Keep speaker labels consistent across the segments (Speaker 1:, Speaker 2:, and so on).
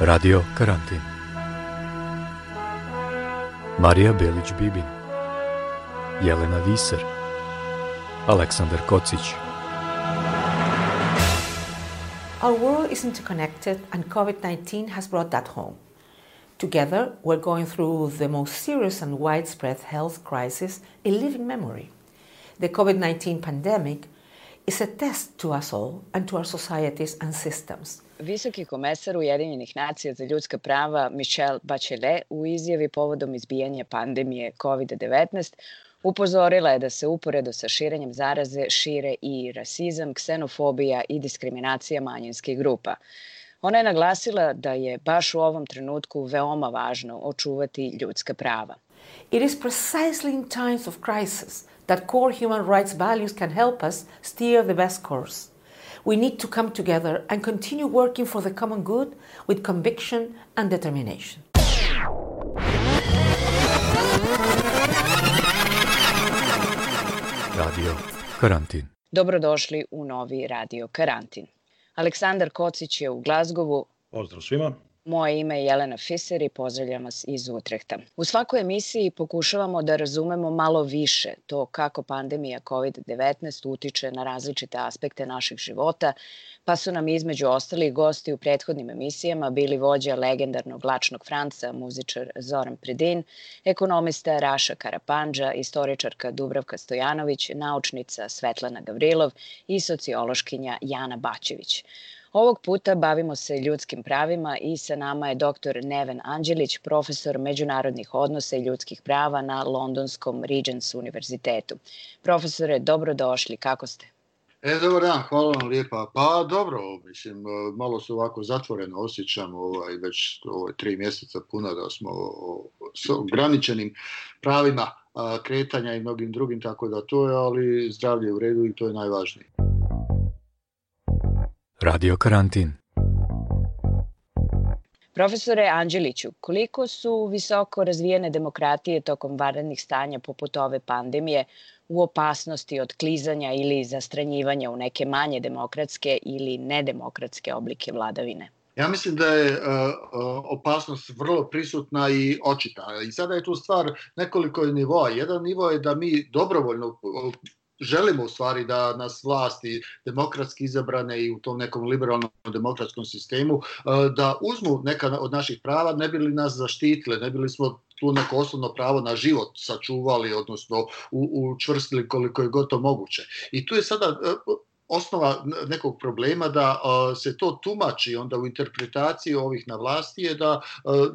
Speaker 1: Radio Karantin Marija Belić-Bibin Jelena Viser Aleksandar Kocić
Speaker 2: Our world is interconnected and COVID-19 has brought that home. Together, we're going through the most serious and widespread health crisis in living memory. The COVID 19 pandemic is a test to us all and to our societies and systems.
Speaker 3: Visoki komesar Ujedinjenih nacija za ljudska prava Michelle Bachelet u izjavi povodom izbijanja pandemije COVID-19 upozorila je da se uporedo sa širenjem zaraze šire i rasizam, ksenofobija i diskriminacija manjinskih grupa. Ona je naglasila da je baš u ovom trenutku veoma važno očuvati ljudska prava.
Speaker 2: It is precisely in times of crisis that core human rights values can help us steer the best course. We need to come together and continue working for the common good with conviction and determination.
Speaker 1: Radio Karantin
Speaker 3: Dobrodošli u novi Radio Karantin. Aleksandar Kocić je u Glazgovu.
Speaker 4: Pozdrav svima.
Speaker 3: Moje ime je Jelena Fiser i pozdravljam vas iz Utrehta. U svakoj emisiji pokušavamo da razumemo malo više to kako pandemija COVID-19 utiče na različite aspekte naših života, pa su nam između ostalih gosti u prethodnim emisijama bili vođa legendarnog Lačnog Franca, muzičar Zoran Predin, ekonomista Raša Karapanđa, istoričarka Dubravka Stojanović, naučnica Svetlana Gavrilov i sociološkinja Jana Baćević. Ovog puta bavimo se ljudskim pravima i sa nama je dr. Neven Anđelić, profesor međunarodnih odnosa i ljudskih prava na Londonskom Regents univerzitetu. Profesore, dobrodošli, kako ste?
Speaker 4: E, dobar dan, hvala vam lijepa. Pa dobro, mislim, malo se ovako zatvoreno osjećam, ovaj, već ovaj, tri mjeseca puno da smo s ograničenim pravima kretanja i mnogim drugim, tako da to je, ali zdravlje je u redu i to je najvažnije.
Speaker 1: Radio Karantin
Speaker 3: Profesore Anđeliću, koliko su visoko razvijene demokratije tokom vanrednih stanja poput ove pandemije u opasnosti od klizanja ili zastranjivanja u neke manje demokratske ili nedemokratske oblike vladavine?
Speaker 4: Ja mislim da je uh, opasnost vrlo prisutna i očita. I sada je tu stvar nekoliko nivoa. Jedan nivo je da mi dobrovoljno želimo u stvari da nas vlasti demokratski izabrane i u tom nekom liberalnom demokratskom sistemu da uzmu neka od naših prava, ne bi li nas zaštitile, ne bi li smo tu neko osnovno pravo na život sačuvali, odnosno učvrstili koliko je gotovo moguće. I tu je sada osnova nekog problema da se to tumači onda u interpretaciji ovih na vlasti je da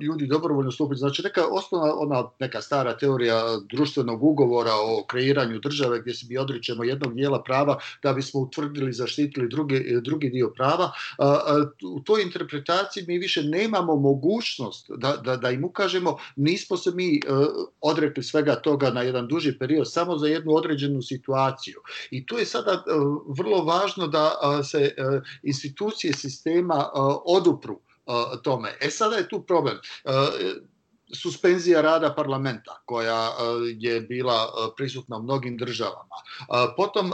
Speaker 4: ljudi dobrovoljno stupaju. Znači neka osnova, ona neka stara teorija društvenog ugovora o kreiranju države gdje se mi odričemo jednog dijela prava da bismo utvrdili, zaštitili drugi, drugi dio prava. U toj interpretaciji mi više nemamo mogućnost da, da, da im ukažemo, nismo se mi odrekli svega toga na jedan duži period, samo za jednu određenu situaciju. I tu je sada vrlo važno da se institucije sistema odupru tome. E sada je tu problem suspenzija rada parlamenta koja je bila prisutna u mnogim državama. Potom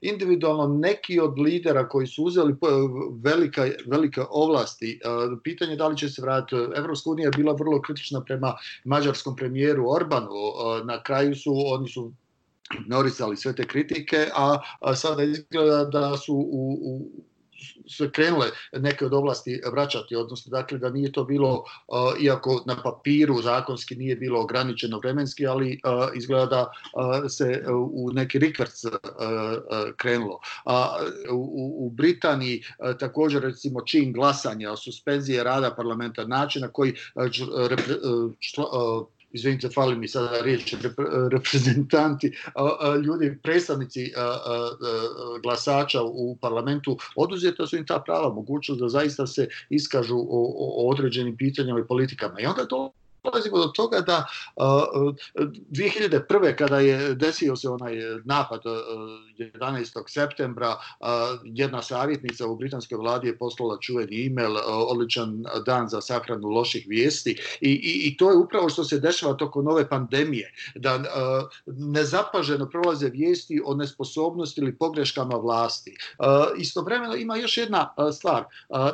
Speaker 4: individualno neki od lidera koji su uzeli velika, velike ovlasti, pitanje da li će se vratiti, Evropska unija je bila vrlo kritična prema mađarskom premijeru Orbanu, na kraju su, oni su ignorisali sve te kritike, a, a sada izgleda da su u, u se krenule neke od oblasti vraćati, odnosno dakle da nije to bilo, uh, iako na papiru zakonski nije bilo ograničeno vremenski, ali uh, izgleda da uh, se u neki rikvrc krenulo. A u, u Britaniji također recimo čin glasanja o suspenzije rada parlamenta, načina koji izvinite, fali mi sada riječ, reprezentanti, ljudi, predstavnici glasača u parlamentu, oduzeta su im ta prava, mogućnost da zaista se iskažu o, određenim pitanjima i politikama. I onda to dolazimo do toga da uh, 2001. kada je desio se onaj napad uh, 11. septembra, jedna savjetnica u britanskoj vladi je poslala čuveni e-mail, odličan dan za sahranu loših vijesti i, i, i to je upravo što se dešava tokom nove pandemije, da nezapaženo prolaze vijesti o nesposobnosti ili pogreškama vlasti. Istovremeno ima još jedna stvar.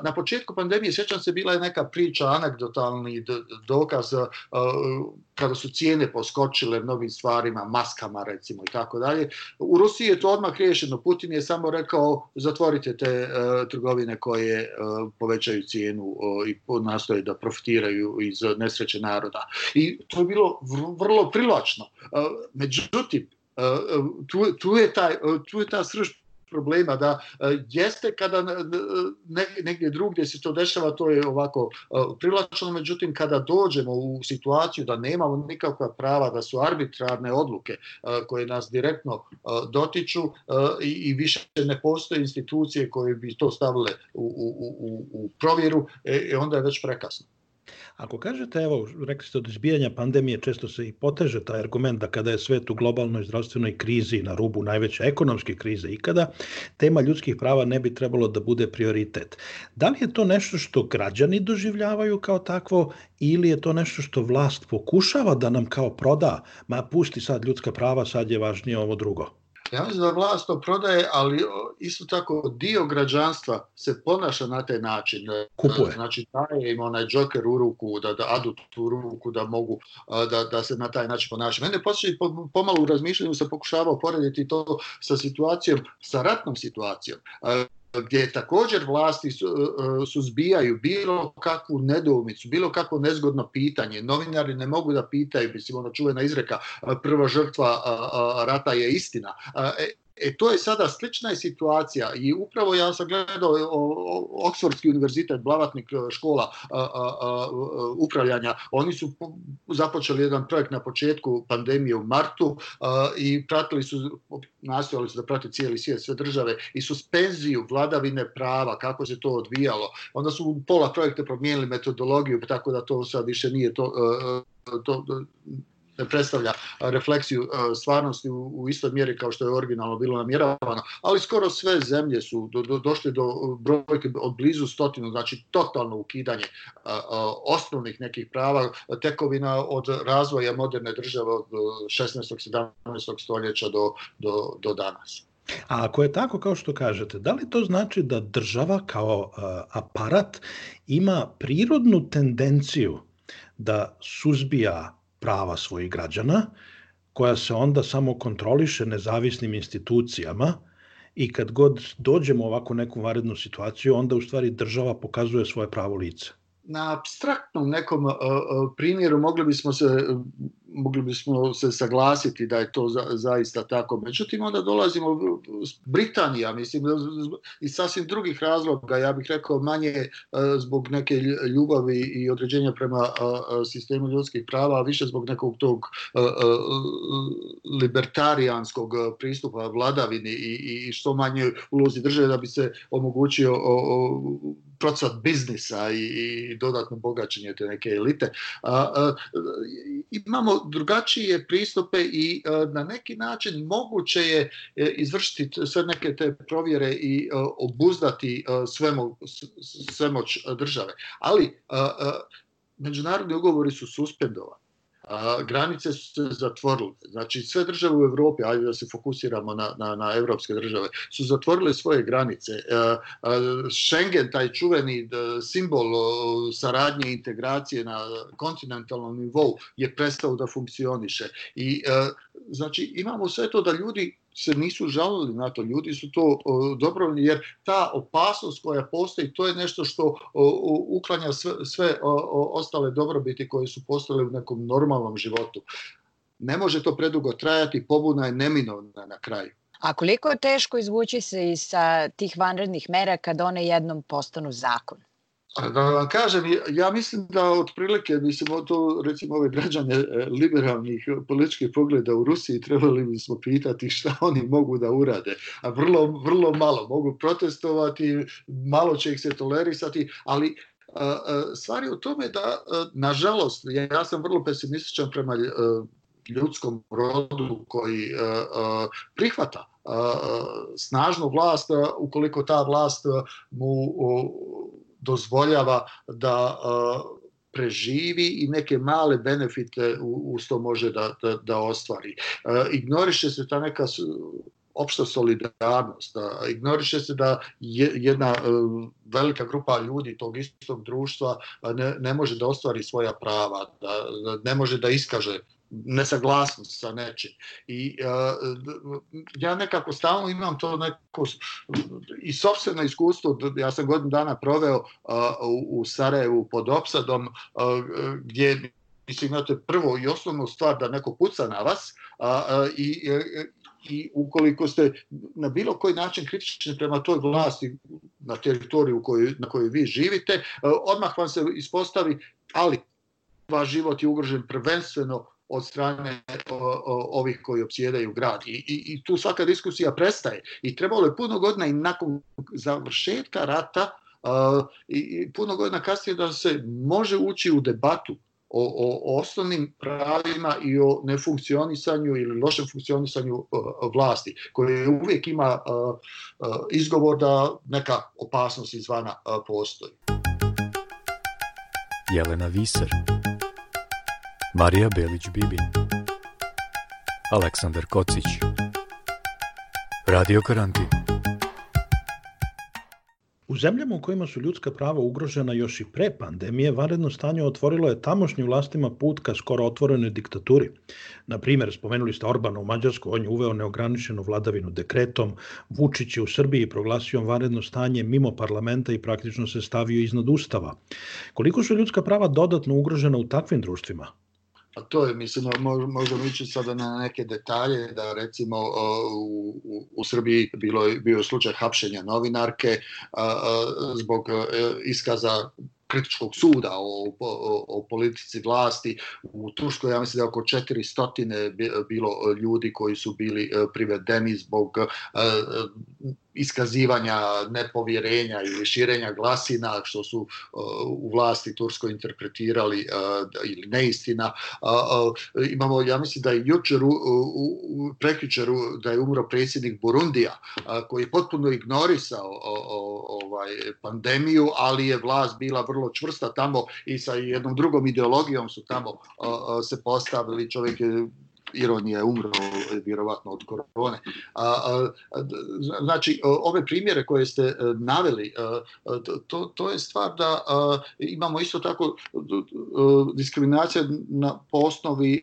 Speaker 4: Na početku pandemije, sjećam se, bila je neka priča, anegdotalni dokaz kada su cijene poskočile mnogim stvarima, maskama recimo i tako dalje. U Rusiji je to odmah riješeno. Putin je samo rekao zatvorite te uh, trgovine koje uh, povećaju cijenu uh, i nastoje da profitiraju iz nesreće naroda. I to je bilo vrlo privlačno. Uh, međutim, uh, tu, tu, je taj, tu je ta srž problema da e, jeste kada negdje drugdje se to dešava to je ovako e, privlačno međutim kada dođemo u situaciju da nemamo nikakva prava da su arbitrarne odluke e, koje nas direktno dotiču i više ne postoje institucije koje bi to stavile u, u, u, u provjeru e, onda je već prekasno.
Speaker 5: Ako kažete, evo, rekli ste od izbijanja pandemije, često se i poteže taj argument da kada je svet u globalnoj zdravstvenoj krizi, na rubu najveće ekonomske krize ikada, tema ljudskih prava ne bi trebalo da bude prioritet. Da li je to nešto što građani doživljavaju kao takvo ili je to nešto što vlast pokušava da nam kao proda, ma pusti sad ljudska prava, sad je važnije ovo drugo?
Speaker 4: Ja mislim da vlast to prodaje, ali isto tako dio građanstva se ponaša na taj način.
Speaker 5: Kupuje.
Speaker 4: Znači daje im onaj džoker u ruku, da, da adut u ruku, da mogu da, da se na taj način ponaša. Mene poslije pomalo u razmišljanju se pokušavao porediti to sa situacijom, sa ratnom situacijom gdje također vlasti su, e, suzbijaju bilo kakvu nedoumicu, bilo kakvo nezgodno pitanje. Novinari ne mogu da pitaju, mislim, ono čuvena izreka, prva žrtva rata je istina. E, E to je sada slična situacija i upravo ja sam gledao Oxfordski univerzitet, blavatnik e, škola a, upravljanja, oni su započeli jedan projekt na početku pandemije u martu i pratili su, nastojali su da prate cijeli svijet, sve države i suspenziju vladavine prava, kako se to odvijalo. Onda su pola projekta promijenili metodologiju, tako da to sad više nije to, e, to ne predstavlja refleksiju e, stvarnosti u, u istoj mjeri kao što je originalno bilo namjeravano, ali skoro sve zemlje su do, do, došle do brojke od blizu stotinu, znači totalno ukidanje a, a, osnovnih nekih prava, tekovina od razvoja moderne države od 16. 17. stoljeća do, do, do danas.
Speaker 5: A ako je tako kao što kažete, da li to znači da država kao uh, aparat ima prirodnu tendenciju da suzbija prava svojih građana, koja se onda samo kontroliše nezavisnim institucijama i kad god dođemo u ovako neku varednu situaciju, onda u stvari država pokazuje svoje pravo lice.
Speaker 4: Na abstraktnom nekom uh, primjeru mogli bismo se mogli bismo se saglasiti da je to za, zaista tako. Međutim, onda dolazimo Britanija, mislim, iz sasvim drugih razloga, ja bih rekao manje e, zbog neke ljubavi i određenja prema sistemu ljudskih prava, a više zbog nekog tog e, e, libertarijanskog pristupa vladavini i, i što manje ulozi države da bi se omogućio procvat biznisa i, i dodatno bogaćenje te neke elite. A, a, imamo drugačije pristupe i e, na neki način moguće je e, izvršiti sve neke te provjere i e, obuzdati svemo, svemoć države. Ali međunarodni ugovori su suspendovani a, granice su se zatvorile. Znači sve države u Evropi, ajde da se fokusiramo na, na, na evropske države, su zatvorile svoje granice. A, a, Schengen, taj čuveni simbol saradnje i integracije na kontinentalnom nivou je prestao da funkcioniše. I a, znači imamo sve to da ljudi se nisu žalili na to, ljudi su to dobro, jer ta opasnost koja postoji, to je nešto što uklanja sve, sve ostale dobrobiti koje su postale u nekom normalnom životu. Ne može to predugo trajati, pobuna je neminovna na kraju.
Speaker 3: A koliko je teško izvući se iz tih vanrednih mera kad one jednom postanu zakon?
Speaker 4: Da vam kažem, ja mislim da otprilike, mislim, to recimo ove građane e, liberalnih političkih pogleda u Rusiji trebali bismo pitati šta oni mogu da urade. A vrlo, vrlo malo. Mogu protestovati, malo će ih se tolerisati, ali stvari u tome da, nažalost, ja sam vrlo pesimističan prema ljudskom rodu koji prihvata snažnu vlast ukoliko ta vlast mu dozvoljava da preživi i neke male benefite uz to može da, da, da ostvari. Ignoriše se ta neka opšta solidarnost. Ignoriše se da jedna velika grupa ljudi tog istog društva ne, ne može da ostvari svoja prava, da, da ne može da iskaže nesaglasnost sa nečim. I uh, ja nekako stalno imam to neko i sobstveno iskustvo, ja sam godinu dana proveo uh, u, u Sarajevu pod opsadom uh, gdje mislim imate prvo i osnovnu stvar da neko puca na vas uh, i i ukoliko ste na bilo koji način kritični prema toj vlasti na teritoriju koju, na kojoj vi živite, odmah vam se ispostavi, ali vaš život je ugrožen prvenstveno od strane o, o, ovih koji opsjedaju grad. I, i, I tu svaka diskusija prestaje. I trebalo je puno godina i nakon završetka rata uh, i, puno godina kasnije da se može ući u debatu o, o osnovnim pravima i o nefunkcionisanju ili lošem funkcionisanju uh, vlasti, koje uvijek ima uh, izgovor da neka opasnost izvana postoji.
Speaker 1: Jelena Viser Marija Belić-Bibin Aleksandar Kocić Radio Karantin
Speaker 5: U zemljama u kojima su ljudska prava ugrožena još i pre pandemije, vanredno stanje otvorilo je tamošnjim vlastima put ka skoro otvorenoj diktaturi. Na primer, spomenuli ste Orbana u Mađarsku, on je uveo neograničenu vladavinu dekretom, Vučić je u Srbiji proglasio vanredno stanje mimo parlamenta i praktično se stavio iznad ustava. Koliko su ljudska prava dodatno ugrožena u takvim društvima?
Speaker 4: A to je, mislim, možemo ići sada na neke detalje, da recimo u, u, u Srbiji bilo, bio slučaj hapšenja novinarke a, a, zbog e, iskaza kritičkog suda o, o, o politici vlasti. U Turskoj ja mislim da je oko 400 bilo ljudi koji su bili e, privedeni zbog e, iskazivanja nepovjerenja ili širenja glasina što su uh, u vlasti Turskoj interpretirali uh, ili neistina. Uh, imamo, ja mislim da je jučer prekjučeru da je umro predsjednik Burundija koji je potpuno ignorisao ovaj pandemiju, ali je vlast bila vrlo čvrsta tamo i sa jednom drugom ideologijom su tamo se postavili čovjek je ironija je umro vjerovatno od korone. A, a, znači, ove primjere koje ste e, naveli, a, to, to je stvar da imamo isto tako diskriminacija na, po osnovi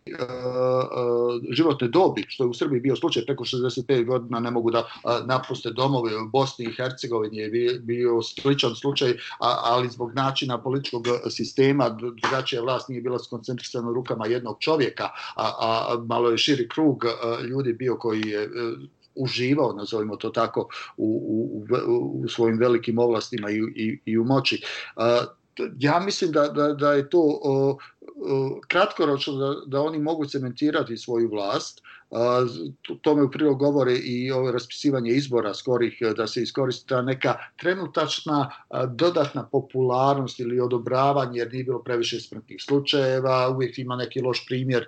Speaker 4: životne dobi, što je u Srbiji bio slučaj, preko 65 godina ne mogu da napuste domove u Bosni i Hercegovini je bio, sličan slučaj, ali zbog načina političkog sistema drugačija vlast nije bila skoncentrisana u rukama jednog čovjeka, a, a malo je širi krug ljudi bio koji je uživao, nazovimo to tako, u, u, u svojim velikim ovlastima i, i, i u moći. Ja mislim da, da, da je to kratkoročno da, da oni mogu cementirati svoju vlast, tome u prilog govore i ovo raspisivanje izbora skorih, e, da se iskoristi ta neka trenutačna dodatna popularnost ili odobravanje, jer nije bilo previše smrtnih slučajeva, uvijek ima neki loš primjer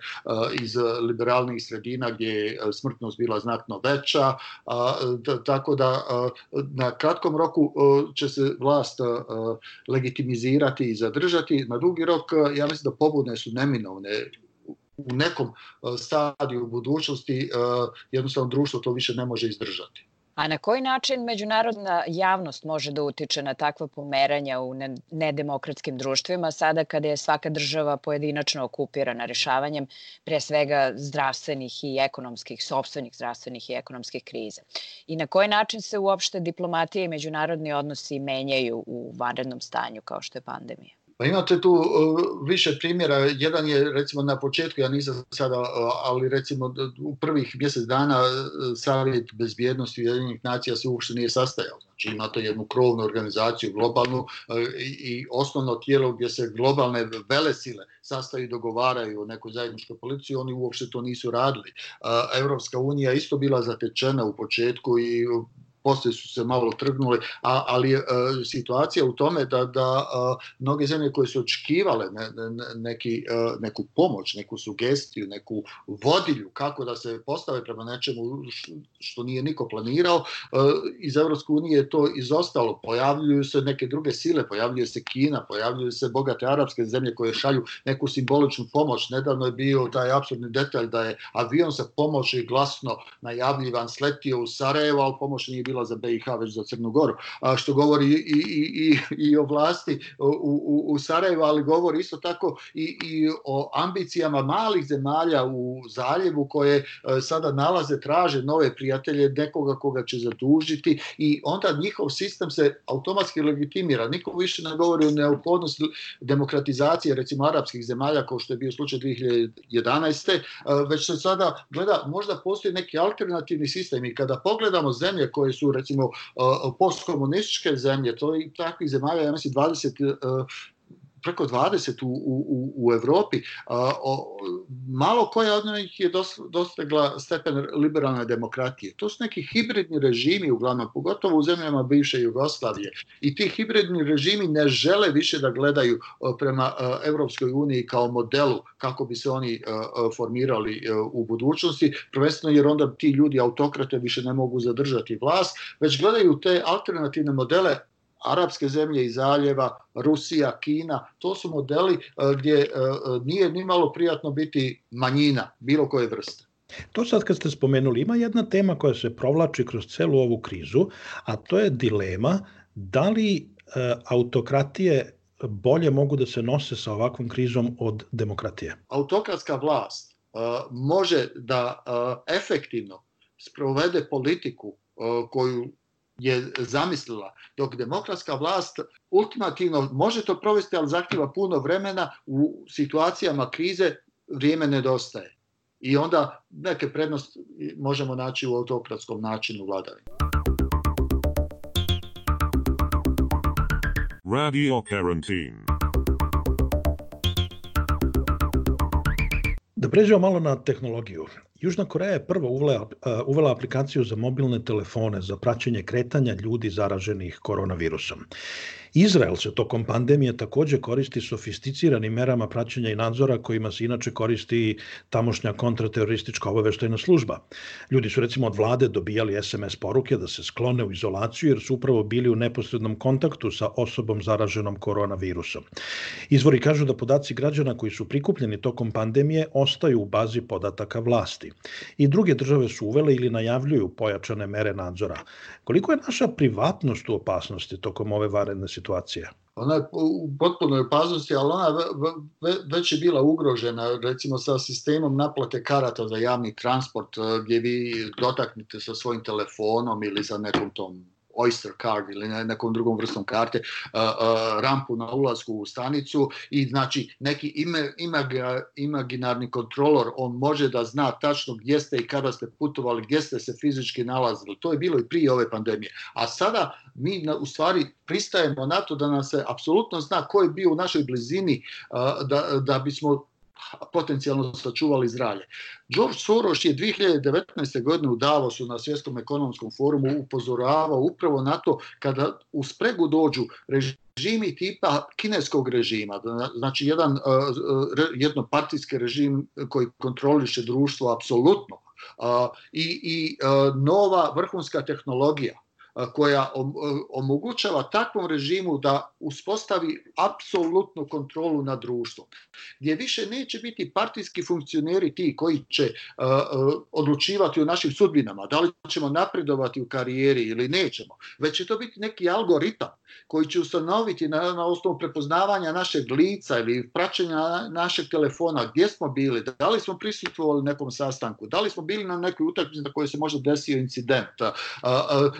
Speaker 4: iz liberalnih sredina gdje je smrtnost bila znatno veća, tako da na kratkom roku će se vlast legitimizirati i zadržati, na dugi rok ja mislim da pobudne su neminovne u nekom e, stadiju budućnosti e, jednostavno društvo to više ne može izdržati.
Speaker 3: A na koji način međunarodna javnost može da utiče na takva pomeranja u nedemokratskim društvima sada kada je svaka država pojedinačno okupirana rešavanjem pre svega zdravstvenih i ekonomskih, sobstvenih zdravstvenih i ekonomskih kriza? I na koji način se uopšte diplomatija i međunarodni odnosi menjaju u vanrednom stanju kao što je pandemija?
Speaker 4: Pa imate tu uh, više primjera. Jedan je recimo na početku, ja nisam sada, uh, ali recimo u prvih mjesec dana uh, Savjet bezbjednosti Ujedinjenih nacija se uopšte nije sastajao. Znači imate jednu krovnu organizaciju globalnu i, osnovno tijelo gdje se globalne velesile sastaju i dogovaraju o nekoj zajedničkoj policiji, oni uopšte to nisu radili. Evropska unija isto bila zatečena u početku i poslije su se malo trgnule, a, ali e, situacija u tome da, da e, mnoge zemlje koje su očekivale ne, ne, neki, e, neku pomoć, neku sugestiju, neku vodilju kako da se postave prema nečemu što nije niko planirao, a, iz Evropske unije je to izostalo. Pojavljuju se neke druge sile, pojavljuje se Kina, pojavljuju se bogate arapske zemlje koje šalju neku simboličnu pomoć. Nedavno je bio taj absurdni detalj da je avion sa pomoći glasno najavljivan sletio u Sarajevo, ali pomoć nije bila za BiH, već za Crnu Goru, a što govori i, i, i, i o vlasti u, u, u Sarajevu, ali govori isto tako i, i o ambicijama malih zemalja u zaljevu koje e, sada nalaze, traže nove prijatelje, nekoga koga će zadužiti i onda njihov sistem se automatski legitimira. Niko više ne govori o neophodnosti demokratizacije, recimo arapskih zemalja, kao što je bio slučaj 2011. E, već se sada gleda, možda postoji neki alternativni sistem i kada pogledamo zemlje koje su su recimo postkomunističke zemlje, to je takvih zemalja, ja mislim 20 preko 20 u, u, u Evropi, a, o, malo koja od njih je dos, dostegla stepen liberalne demokratije. To su neki hibridni režimi, uglavnom, pogotovo u zemljama bivše Jugoslavije. I ti hibridni režimi ne žele više da gledaju prema a, Evropskoj uniji kao modelu kako bi se oni a, formirali a, u budućnosti, prvenstveno jer onda ti ljudi autokrate više ne mogu zadržati vlast, već gledaju te alternativne modele arapske zemlje iz zaljeva, Rusija, Kina, to su modeli e, gdje e, nije ni malo prijatno biti manjina bilo koje vrste.
Speaker 5: To sad kad ste spomenuli, ima jedna tema koja se provlači kroz celu ovu krizu, a to je dilema da li e, autokratije bolje mogu da se nose sa ovakvom krizom od demokratije?
Speaker 4: Autokratska vlast može da efektivno sprovede politiku koju je zamislila, dok demokratska vlast ultimativno može to provesti, ali zahtjeva puno vremena u situacijama krize, vrijeme nedostaje. I onda neke prednosti možemo naći u autokratskom načinu vladavine. Radio Quarantine.
Speaker 5: Da pređemo malo na tehnologiju. Južna Koreja je prvo uvela, uvela aplikaciju za mobilne telefone za praćenje kretanja ljudi zaraženih koronavirusom. Izrael se tokom pandemije takođe koristi sofisticiranim merama praćenja i nadzora kojima se inače koristi tamošnja kontrateroristička obaveštajna služba. Ljudi su recimo od vlade dobijali SMS poruke da se sklone u izolaciju jer su upravo bili u neposrednom kontaktu sa osobom zaraženom koronavirusom. Izvori kažu da podaci građana koji su prikupljeni tokom pandemije ostaju u bazi podataka vlasti. I druge države su uvele ili najavljuju pojačane mere nadzora. Koliko je naša privatnost u opasnosti tokom ove varene situacije? Situacija?
Speaker 4: Ona je u potpunoj opaznosti, ali ona već je bila ugrožena recimo sa sistemom naplate karata za javni transport gdje vi dotaknete sa svojim telefonom ili sa nekom tom Oyster card ili nekom drugom vrstom karte rampu na ulazku u stanicu i znači neki ime, imag, imaginarni kontrolor on može da zna tačno gdje ste i kada ste putovali, gdje ste se fizički nalazili. To je bilo i prije ove pandemije. A sada mi na, u stvari pristajemo na to da nam se apsolutno zna ko je bio u našoj blizini da, da bismo potencijalno sačuvali zdravlje. George Soros je 2019. godine u Davosu na Svjetskom ekonomskom forumu upozoravao upravo na to kada u spregu dođu režimi tipa kineskog režima, znači jedan jednopartijski režim koji kontroliše društvo apsolutno i, i nova vrhunska tehnologija koja omogućava takvom režimu da uspostavi apsolutnu kontrolu nad društvom. Gdje više neće biti partijski funkcioneri ti koji će odlučivati o našim sudbinama, da li ćemo napredovati u karijeri ili nećemo, već će to biti neki algoritam koji će ustanoviti na, na osnovu prepoznavanja našeg lica ili praćenja našeg telefona, gdje smo bili, da li smo prisutvovali nekom sastanku, da li smo bili na nekoj utakmici na kojoj se možda desio incident,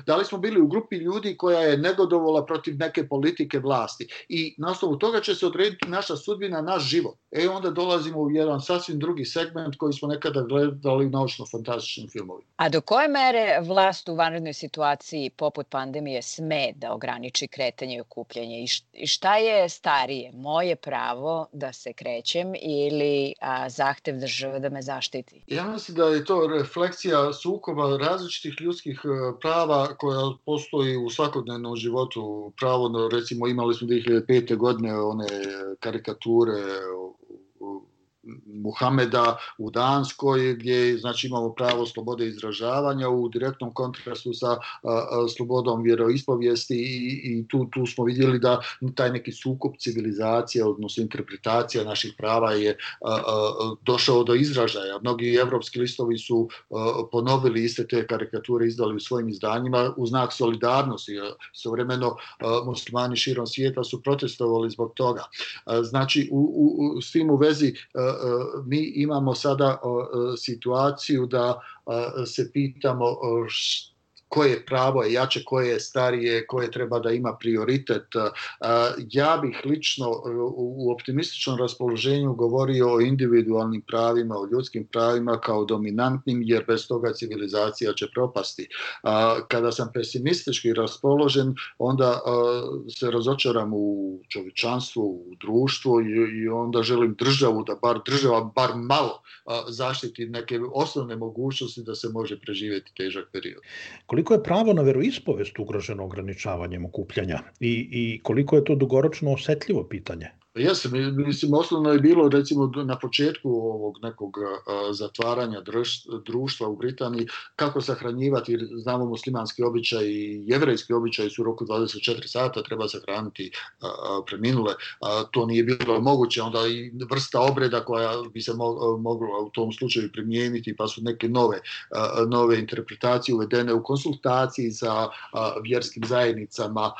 Speaker 4: da li smo bili u grupi ljudi koja je negodovala protiv neke politike vlasti i na osnovu toga će se odrediti naša sudbina, naš život. E onda dolazimo u jedan sasvim drugi segment koji smo nekada gledali naučno-fantastičnim filmovima.
Speaker 3: A do koje mere vlast u vanrednoj situaciji poput pandemije sme da ograniči kretanje i okupljanje? I šta je starije? Moje pravo da se krećem ili a, zahtev države da me zaštiti?
Speaker 4: Ja mislim da je to refleksija sukoba različitih ljudskih e, prava koja postoji u svakodnevnom životu. Pravo, recimo, imali smo 2005. godine one karikature Muhameda u Danskoj gdje znači imamo pravo slobode izražavanja u direktnom kontrastu sa slobodom vjeroispovijesti i, i tu, tu smo vidjeli da taj neki sukup civilizacije odnosno interpretacija naših prava je došao do izražaja. Mnogi evropski listovi su ponovili iste te karikature izdali u svojim izdanjima u znak solidarnosti. Sovremeno muslimani širom svijeta su protestovali zbog toga. Znači u, u, s tim u vezi mi imamo sada situaciju da se pitamo koje pravo je jače, koje je starije, koje treba da ima prioritet. Ja bih lično u optimističnom raspoloženju govorio o individualnim pravima, o ljudskim pravima kao dominantnim, jer bez toga civilizacija će propasti. Kada sam pesimistički raspoložen, onda se razočaram u čovječanstvu, u društvu i onda želim državu da bar država bar malo zaštiti neke osnovne mogućnosti da se može preživjeti težak period.
Speaker 5: Koliko je pravo na veroispovest ugroženo ograničavanjem okupljanja i, i koliko je to dugoročno osetljivo pitanje?
Speaker 4: Jeste, mislim, osnovno je bilo recimo na početku ovog nekog zatvaranja društva u Britaniji kako sahranjivati, znamo muslimanski običaj i jevrejski običaj su u roku 24 sata treba sahraniti preminule. To nije bilo moguće, onda i vrsta obreda koja bi se mogla u tom slučaju primijeniti, pa su neke nove, nove interpretacije uvedene u konsultaciji sa vjerskim zajednicama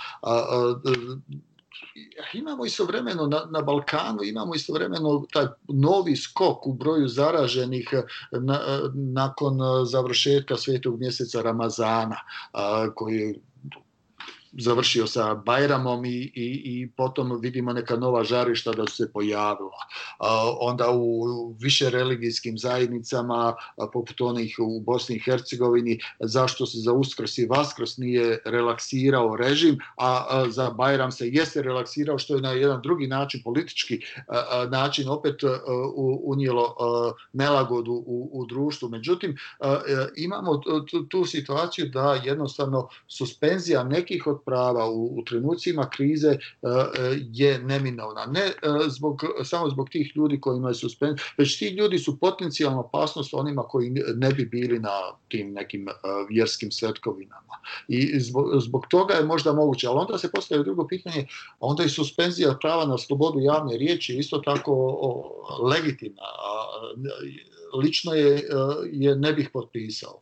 Speaker 4: imamo istovremeno na, na Balkanu, imamo istovremeno taj novi skok u broju zaraženih na, nakon završetka svetog mjeseca Ramazana, a, koji završio sa Bajramom i, i, i potom vidimo neka nova žarišta da su se pojavila. Onda u više religijskim zajednicama, poput onih u Bosni i Hercegovini, zašto se za Uskrs i Vaskrs nije relaksirao režim, a, za Bajram se jeste relaksirao, što je na jedan drugi način, politički način opet unijelo nelagodu u, u društvu. Međutim, a, imamo tu situaciju da jednostavno suspenzija nekih od prava u, u trenucima krize uh, je neminovna. Ne uh, zbog, samo zbog tih ljudi koji imaju suspend, već ti ljudi su potencijalna opasnost onima koji ne bi bili na tim nekim uh, vjerskim svetkovinama. I zbog, zbog toga je možda moguće, ali onda se postavlja drugo pitanje, onda i suspenzija prava na slobodu javne riječi isto tako o, legitimna. A, lično je, je ne bih potpisao.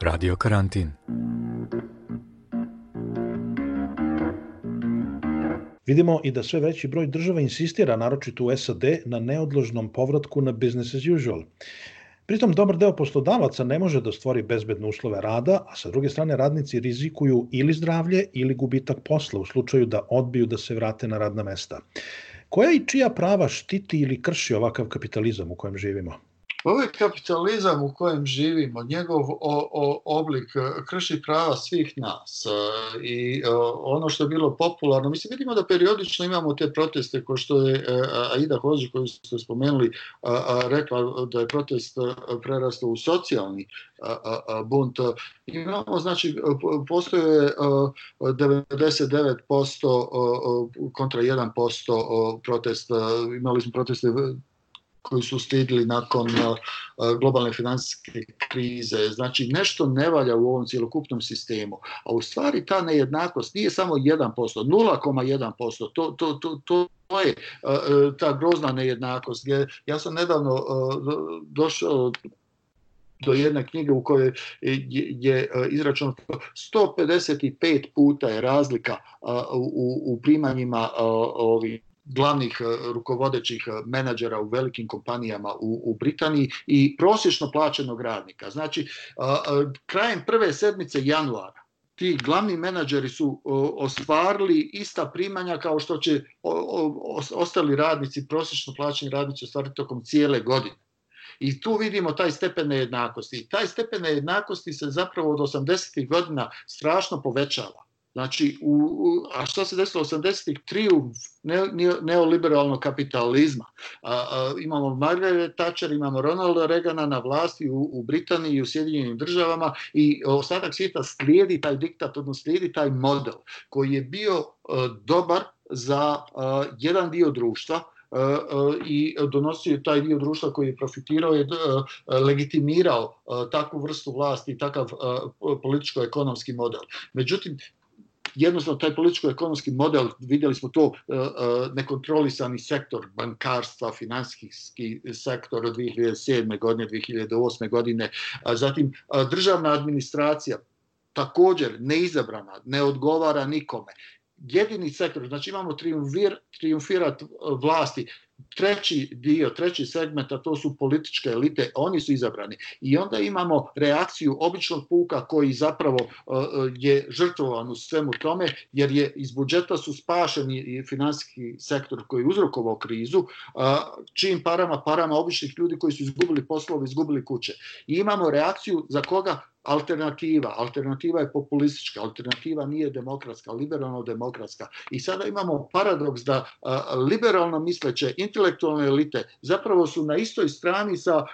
Speaker 1: Radio karantin.
Speaker 5: Vidimo i da sve veći broj država insistira, naročito u SAD, na neodložnom povratku na business as usual. Pritom, dobar deo poslodavaca ne može da stvori bezbedne uslove rada, a sa druge strane radnici rizikuju ili zdravlje ili gubitak posla u slučaju da odbiju da se vrate na radna mesta. Koja i čija prava štiti ili krši ovakav kapitalizam u kojem živimo?
Speaker 4: Ovaj kapitalizam u kojem živimo, njegov o, o, oblik e, krši prava svih nas e, i o, e, ono što je bilo popularno, mislim vidimo da periodično imamo te proteste ko što je Aida Hođi koju ste spomenuli rekla da je protest prerastao u socijalni bunt. Imamo, znači, postoje 99% kontra 1% protest, imali smo proteste koji su stigli nakon globalne finansijske krize. Znači, nešto ne valja u ovom cijelokupnom sistemu. A u stvari ta nejednakost nije samo 1%, 0,1%. To, to, to, to je ta grozna nejednakost. Ja sam nedavno došao do jedne knjige u kojoj je izračeno 155 puta je razlika u, u primanjima ovih glavnih rukovodećih menadžera u velikim kompanijama u, u Britaniji i prosječno plaćenog radnika. Znači, krajem prve sedmice januara ti glavni menadžeri su ostvarili ista primanja kao što će ostali radnici, prosječno plaćeni radnici ostvariti tokom cijele godine. I tu vidimo taj stepen nejednakosti. I taj stepen nejednakosti se zapravo od 80. godina strašno povećava. Znači, u, a što se desilo 80-ih? Trijumf ne, neoliberalnog kapitalizma. A, a, imamo Margaret Thatcher, imamo Ronalda Reagana na vlasti u, u Britaniji i u Sjedinjenim državama i ostatak svijeta slijedi taj diktat, odnosno slijedi taj model koji je bio a, dobar za a, jedan dio društva, i donosio taj dio društva koji je profitirao je legitimirao takvu vrstu vlasti i takav političko-ekonomski model. Međutim, jednostavno taj političko-ekonomski model, vidjeli smo to, e, e, nekontrolisani sektor bankarstva, finansijski sektor od 2007. godine, 2008. godine, zatim državna administracija, također neizabrana, ne odgovara nikome. Jedini sektor, znači imamo triumvir, triumfirat vlasti treći dio, treći segment, a to su političke elite, oni su izabrani. I onda imamo reakciju običnog puka koji zapravo uh, je žrtvovan u svemu tome, jer je iz budžeta su spašeni i finansijski sektor koji je uzrokovao krizu, uh, čim parama, parama običnih ljudi koji su izgubili poslove, izgubili kuće. I imamo reakciju za koga alternativa. Alternativa je populistička, alternativa nije demokratska, liberalno-demokratska. I sada imamo paradoks da liberalno misleće intelektualne elite zapravo su na istoj strani sa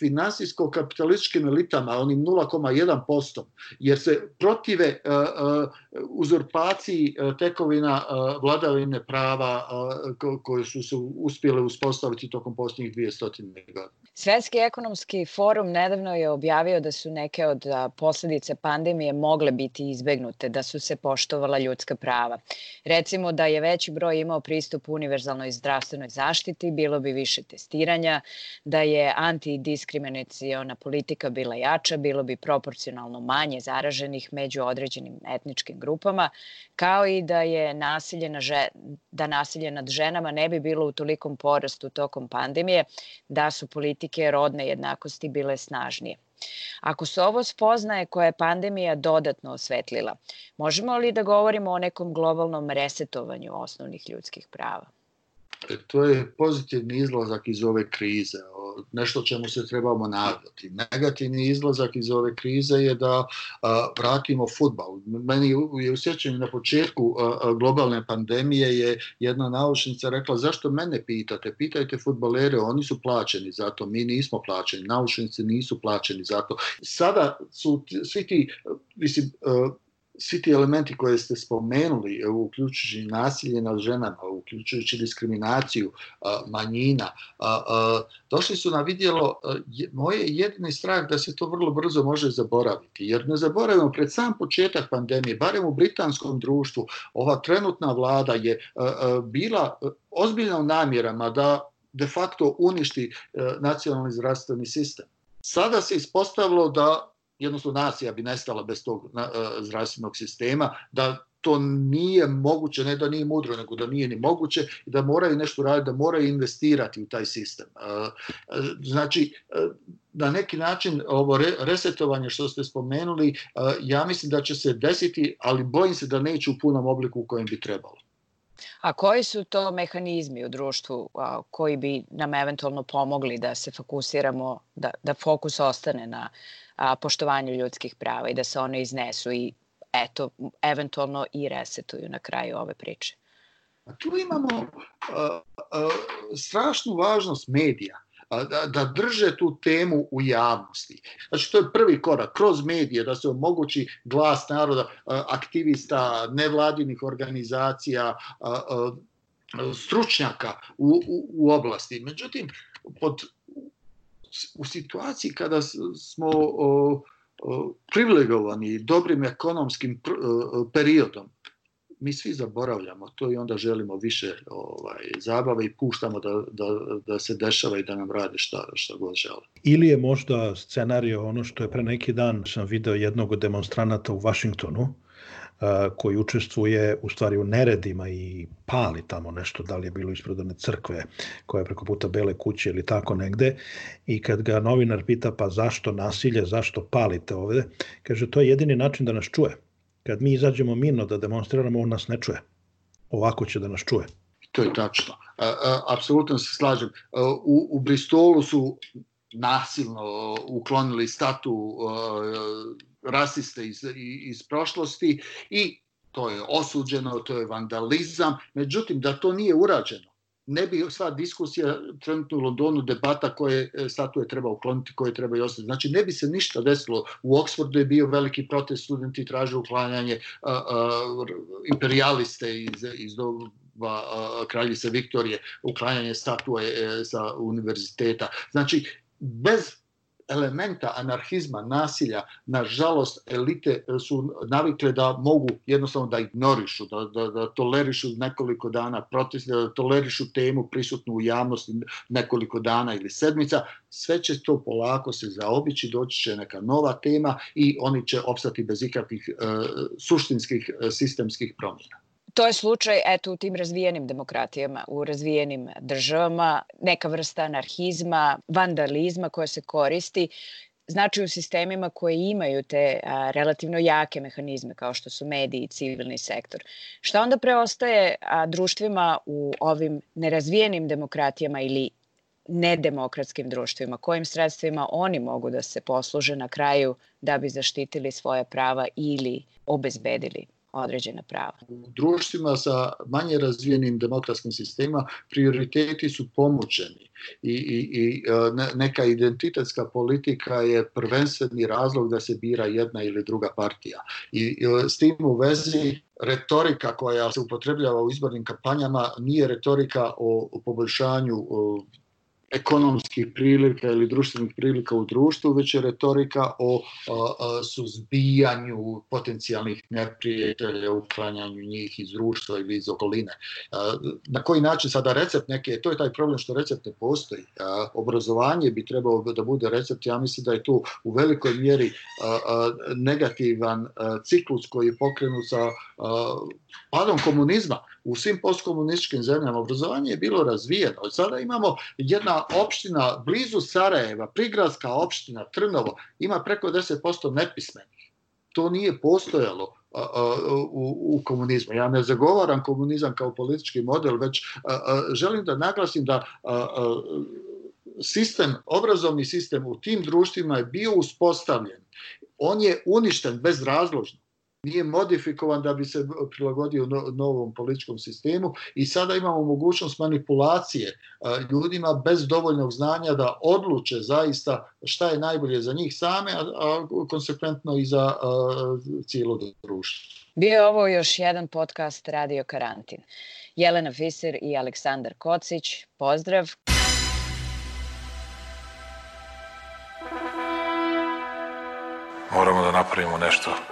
Speaker 4: finansijsko-kapitalističkim elitama, onim 0,1%, jer se protive uzurpaciji tekovina vladavine prava koje su se uspjele uspostaviti tokom posljednjih 200 godina.
Speaker 3: Svetski ekonomski forum nedavno je objavio da su neke od posledice pandemije mogle biti izbegnute, da su se poštovala ljudska prava. Recimo da je veći broj imao pristup univerzalnoj zdravstvenoj zaštiti, bilo bi više testiranja, da je antidiskriminacijona politika bila jača, bilo bi proporcionalno manje zaraženih među određenim etničkim grupama, kao i da je nasilje, na že, da nasilje nad ženama ne bi bilo u tolikom porastu tokom pandemije, da su politike rodne jednakosti bile snažnije. Ako su ovo spoznaje koje je pandemija dodatno osvetlila, možemo li da govorimo o nekom globalnom resetovanju osnovnih ljudskih prava?
Speaker 4: E, to je pozitivni izlazak iz ove krize, nešto čemu se trebamo nadati. Negativni izlazak iz ove krize je da vratimo futbal. Meni je u na početku globalne pandemije je jedna naučnica rekla zašto mene pitate? Pitajte futbalere, oni su plaćeni za to, mi nismo plaćeni, naučnici nisu plaćeni za to. Sada su svi ti, mislim, svi ti elementi koje ste spomenuli, uključujući nasilje nad ženama, uključujući diskriminaciju manjina, došli su na vidjelo, moje jedini strah da se to vrlo brzo može zaboraviti. Jer ne zaboravimo, pred sam početak pandemije, barem u britanskom društvu, ova trenutna vlada je bila ozbiljna u namjerama da de facto uništi nacionalni zdravstveni sistem. Sada se ispostavilo da jednostavno nacija bi nestala bez tog na, uh, zdravstvenog sistema, da to nije moguće, ne da nije mudro, nego da nije ni moguće i da moraju nešto raditi, da moraju investirati u taj sistem. Znači, na neki način ovo resetovanje što ste spomenuli, ja mislim da će se desiti, ali bojim se da neće u punom obliku u kojem bi trebalo.
Speaker 3: A koji su to mehanizmi u društvu a, koji bi nam eventualno pomogli da se fokusiramo, da, da fokus ostane na a, poštovanju ljudskih prava i da se one iznesu i eto, eventualno i resetuju na kraju ove priče?
Speaker 4: A tu imamo a, a, strašnu važnost medija da, da drže tu temu u javnosti. Znači, to je prvi korak, kroz medije, da se omogući glas naroda, aktivista, nevladinih organizacija, stručnjaka u, u, u oblasti. Međutim, pod, u situaciji kada smo privilegovani dobrim ekonomskim periodom, mi svi zaboravljamo to i onda želimo više ovaj, zabave i puštamo da, da, da se dešava i da nam rade šta, šta god žele.
Speaker 5: Ili je možda scenario ono što je pre neki dan sam video jednog od demonstranata u Vašingtonu, koji učestvuje u stvari u neredima i pali tamo nešto, da li je bilo ispred one crkve koja je preko puta Bele kuće ili tako negde i kad ga novinar pita pa zašto nasilje, zašto palite ovde, kaže to je jedini način da nas čuje. Kad mi izađemo mirno da demonstriramo, on nas ne čuje. Ovako će da nas čuje.
Speaker 4: To je tačno. Apsolutno se slažem. U, u Bristolu su nasilno uklonili statu rasiste iz, iz prošlosti i to je osuđeno, to je vandalizam, međutim da to nije urađeno. Ne bi sva diskusija trenutno u Londonu debata koje e, statue treba ukloniti, koje treba i ostati. Znači ne bi se ništa desilo. U Oxfordu je bio veliki protest, studenti traže uklanjanje a, a, imperialiste iz, iz doba kraljice Viktorije, uklanjanje statue e, sa univerziteta. Znači bez elementa anarhizma, nasilja, nažalost, elite su navikle da mogu jednostavno da ignorišu, da, da, da tolerišu nekoliko dana protest, da tolerišu temu prisutnu u javnosti nekoliko dana ili sedmica, sve će to polako se zaobići, doći će neka nova tema i oni će opstati bez ikakvih uh, suštinskih uh, sistemskih promjena.
Speaker 3: To je slučaj, eto, u tim razvijenim demokratijama, u razvijenim državama, neka vrsta anarhizma, vandalizma koja se koristi znači u sistemima koje imaju te a, relativno jake mehanizme kao što su mediji i civilni sektor. Šta onda preostaje a, društvima u ovim nerazvijenim demokratijama ili nedemokratskim društvima, kojim sredstvima oni mogu da se posluže na kraju da bi zaštitili svoje prava ili obezbedili određena prava.
Speaker 4: U društvima sa manje razvijenim demokratskim sistemima prioriteti su pomučeni i, i, i e, neka identitetska politika je prvenstveni razlog da se bira jedna ili druga partija. I e, s tim u vezi retorika koja se upotrebljava u izbornim kampanjama nije retorika o, o poboljšanju o ekonomskih prilika ili društvenih prilika u društvu, već je retorika o a, a, suzbijanju potencijalnih neprijatelja, uklanjanju njih iz društva ili iz okoline. A, na koji način sada recept neke, to je taj problem što recept ne postoji. A, obrazovanje bi trebalo da bude recept, ja mislim da je tu u velikoj mjeri a, a, negativan a, ciklus koji je pokrenut sa a, padom komunizma u svim postkomunističkim zemljama obrazovanje je bilo razvijeno. Sada imamo jedna opština blizu Sarajeva, prigradska opština Trnovo, ima preko 10% nepismenih. To nije postojalo u, komunizmu. Ja ne zagovaram komunizam kao politički model, već želim da naglasim da sistem, obrazovni sistem u tim društvima je bio uspostavljen. On je uništen bez razložno nije modifikovan da bi se prilagodio novom političkom sistemu i sada imamo mogućnost manipulacije ljudima bez dovoljnog znanja da odluče zaista šta je najbolje za njih same, a konsekventno i za cijelo društvo.
Speaker 3: Bio je ovo još jedan podcast Radio Karantin. Jelena Fiser i Aleksandar Kocić, pozdrav.
Speaker 6: Moramo da napravimo nešto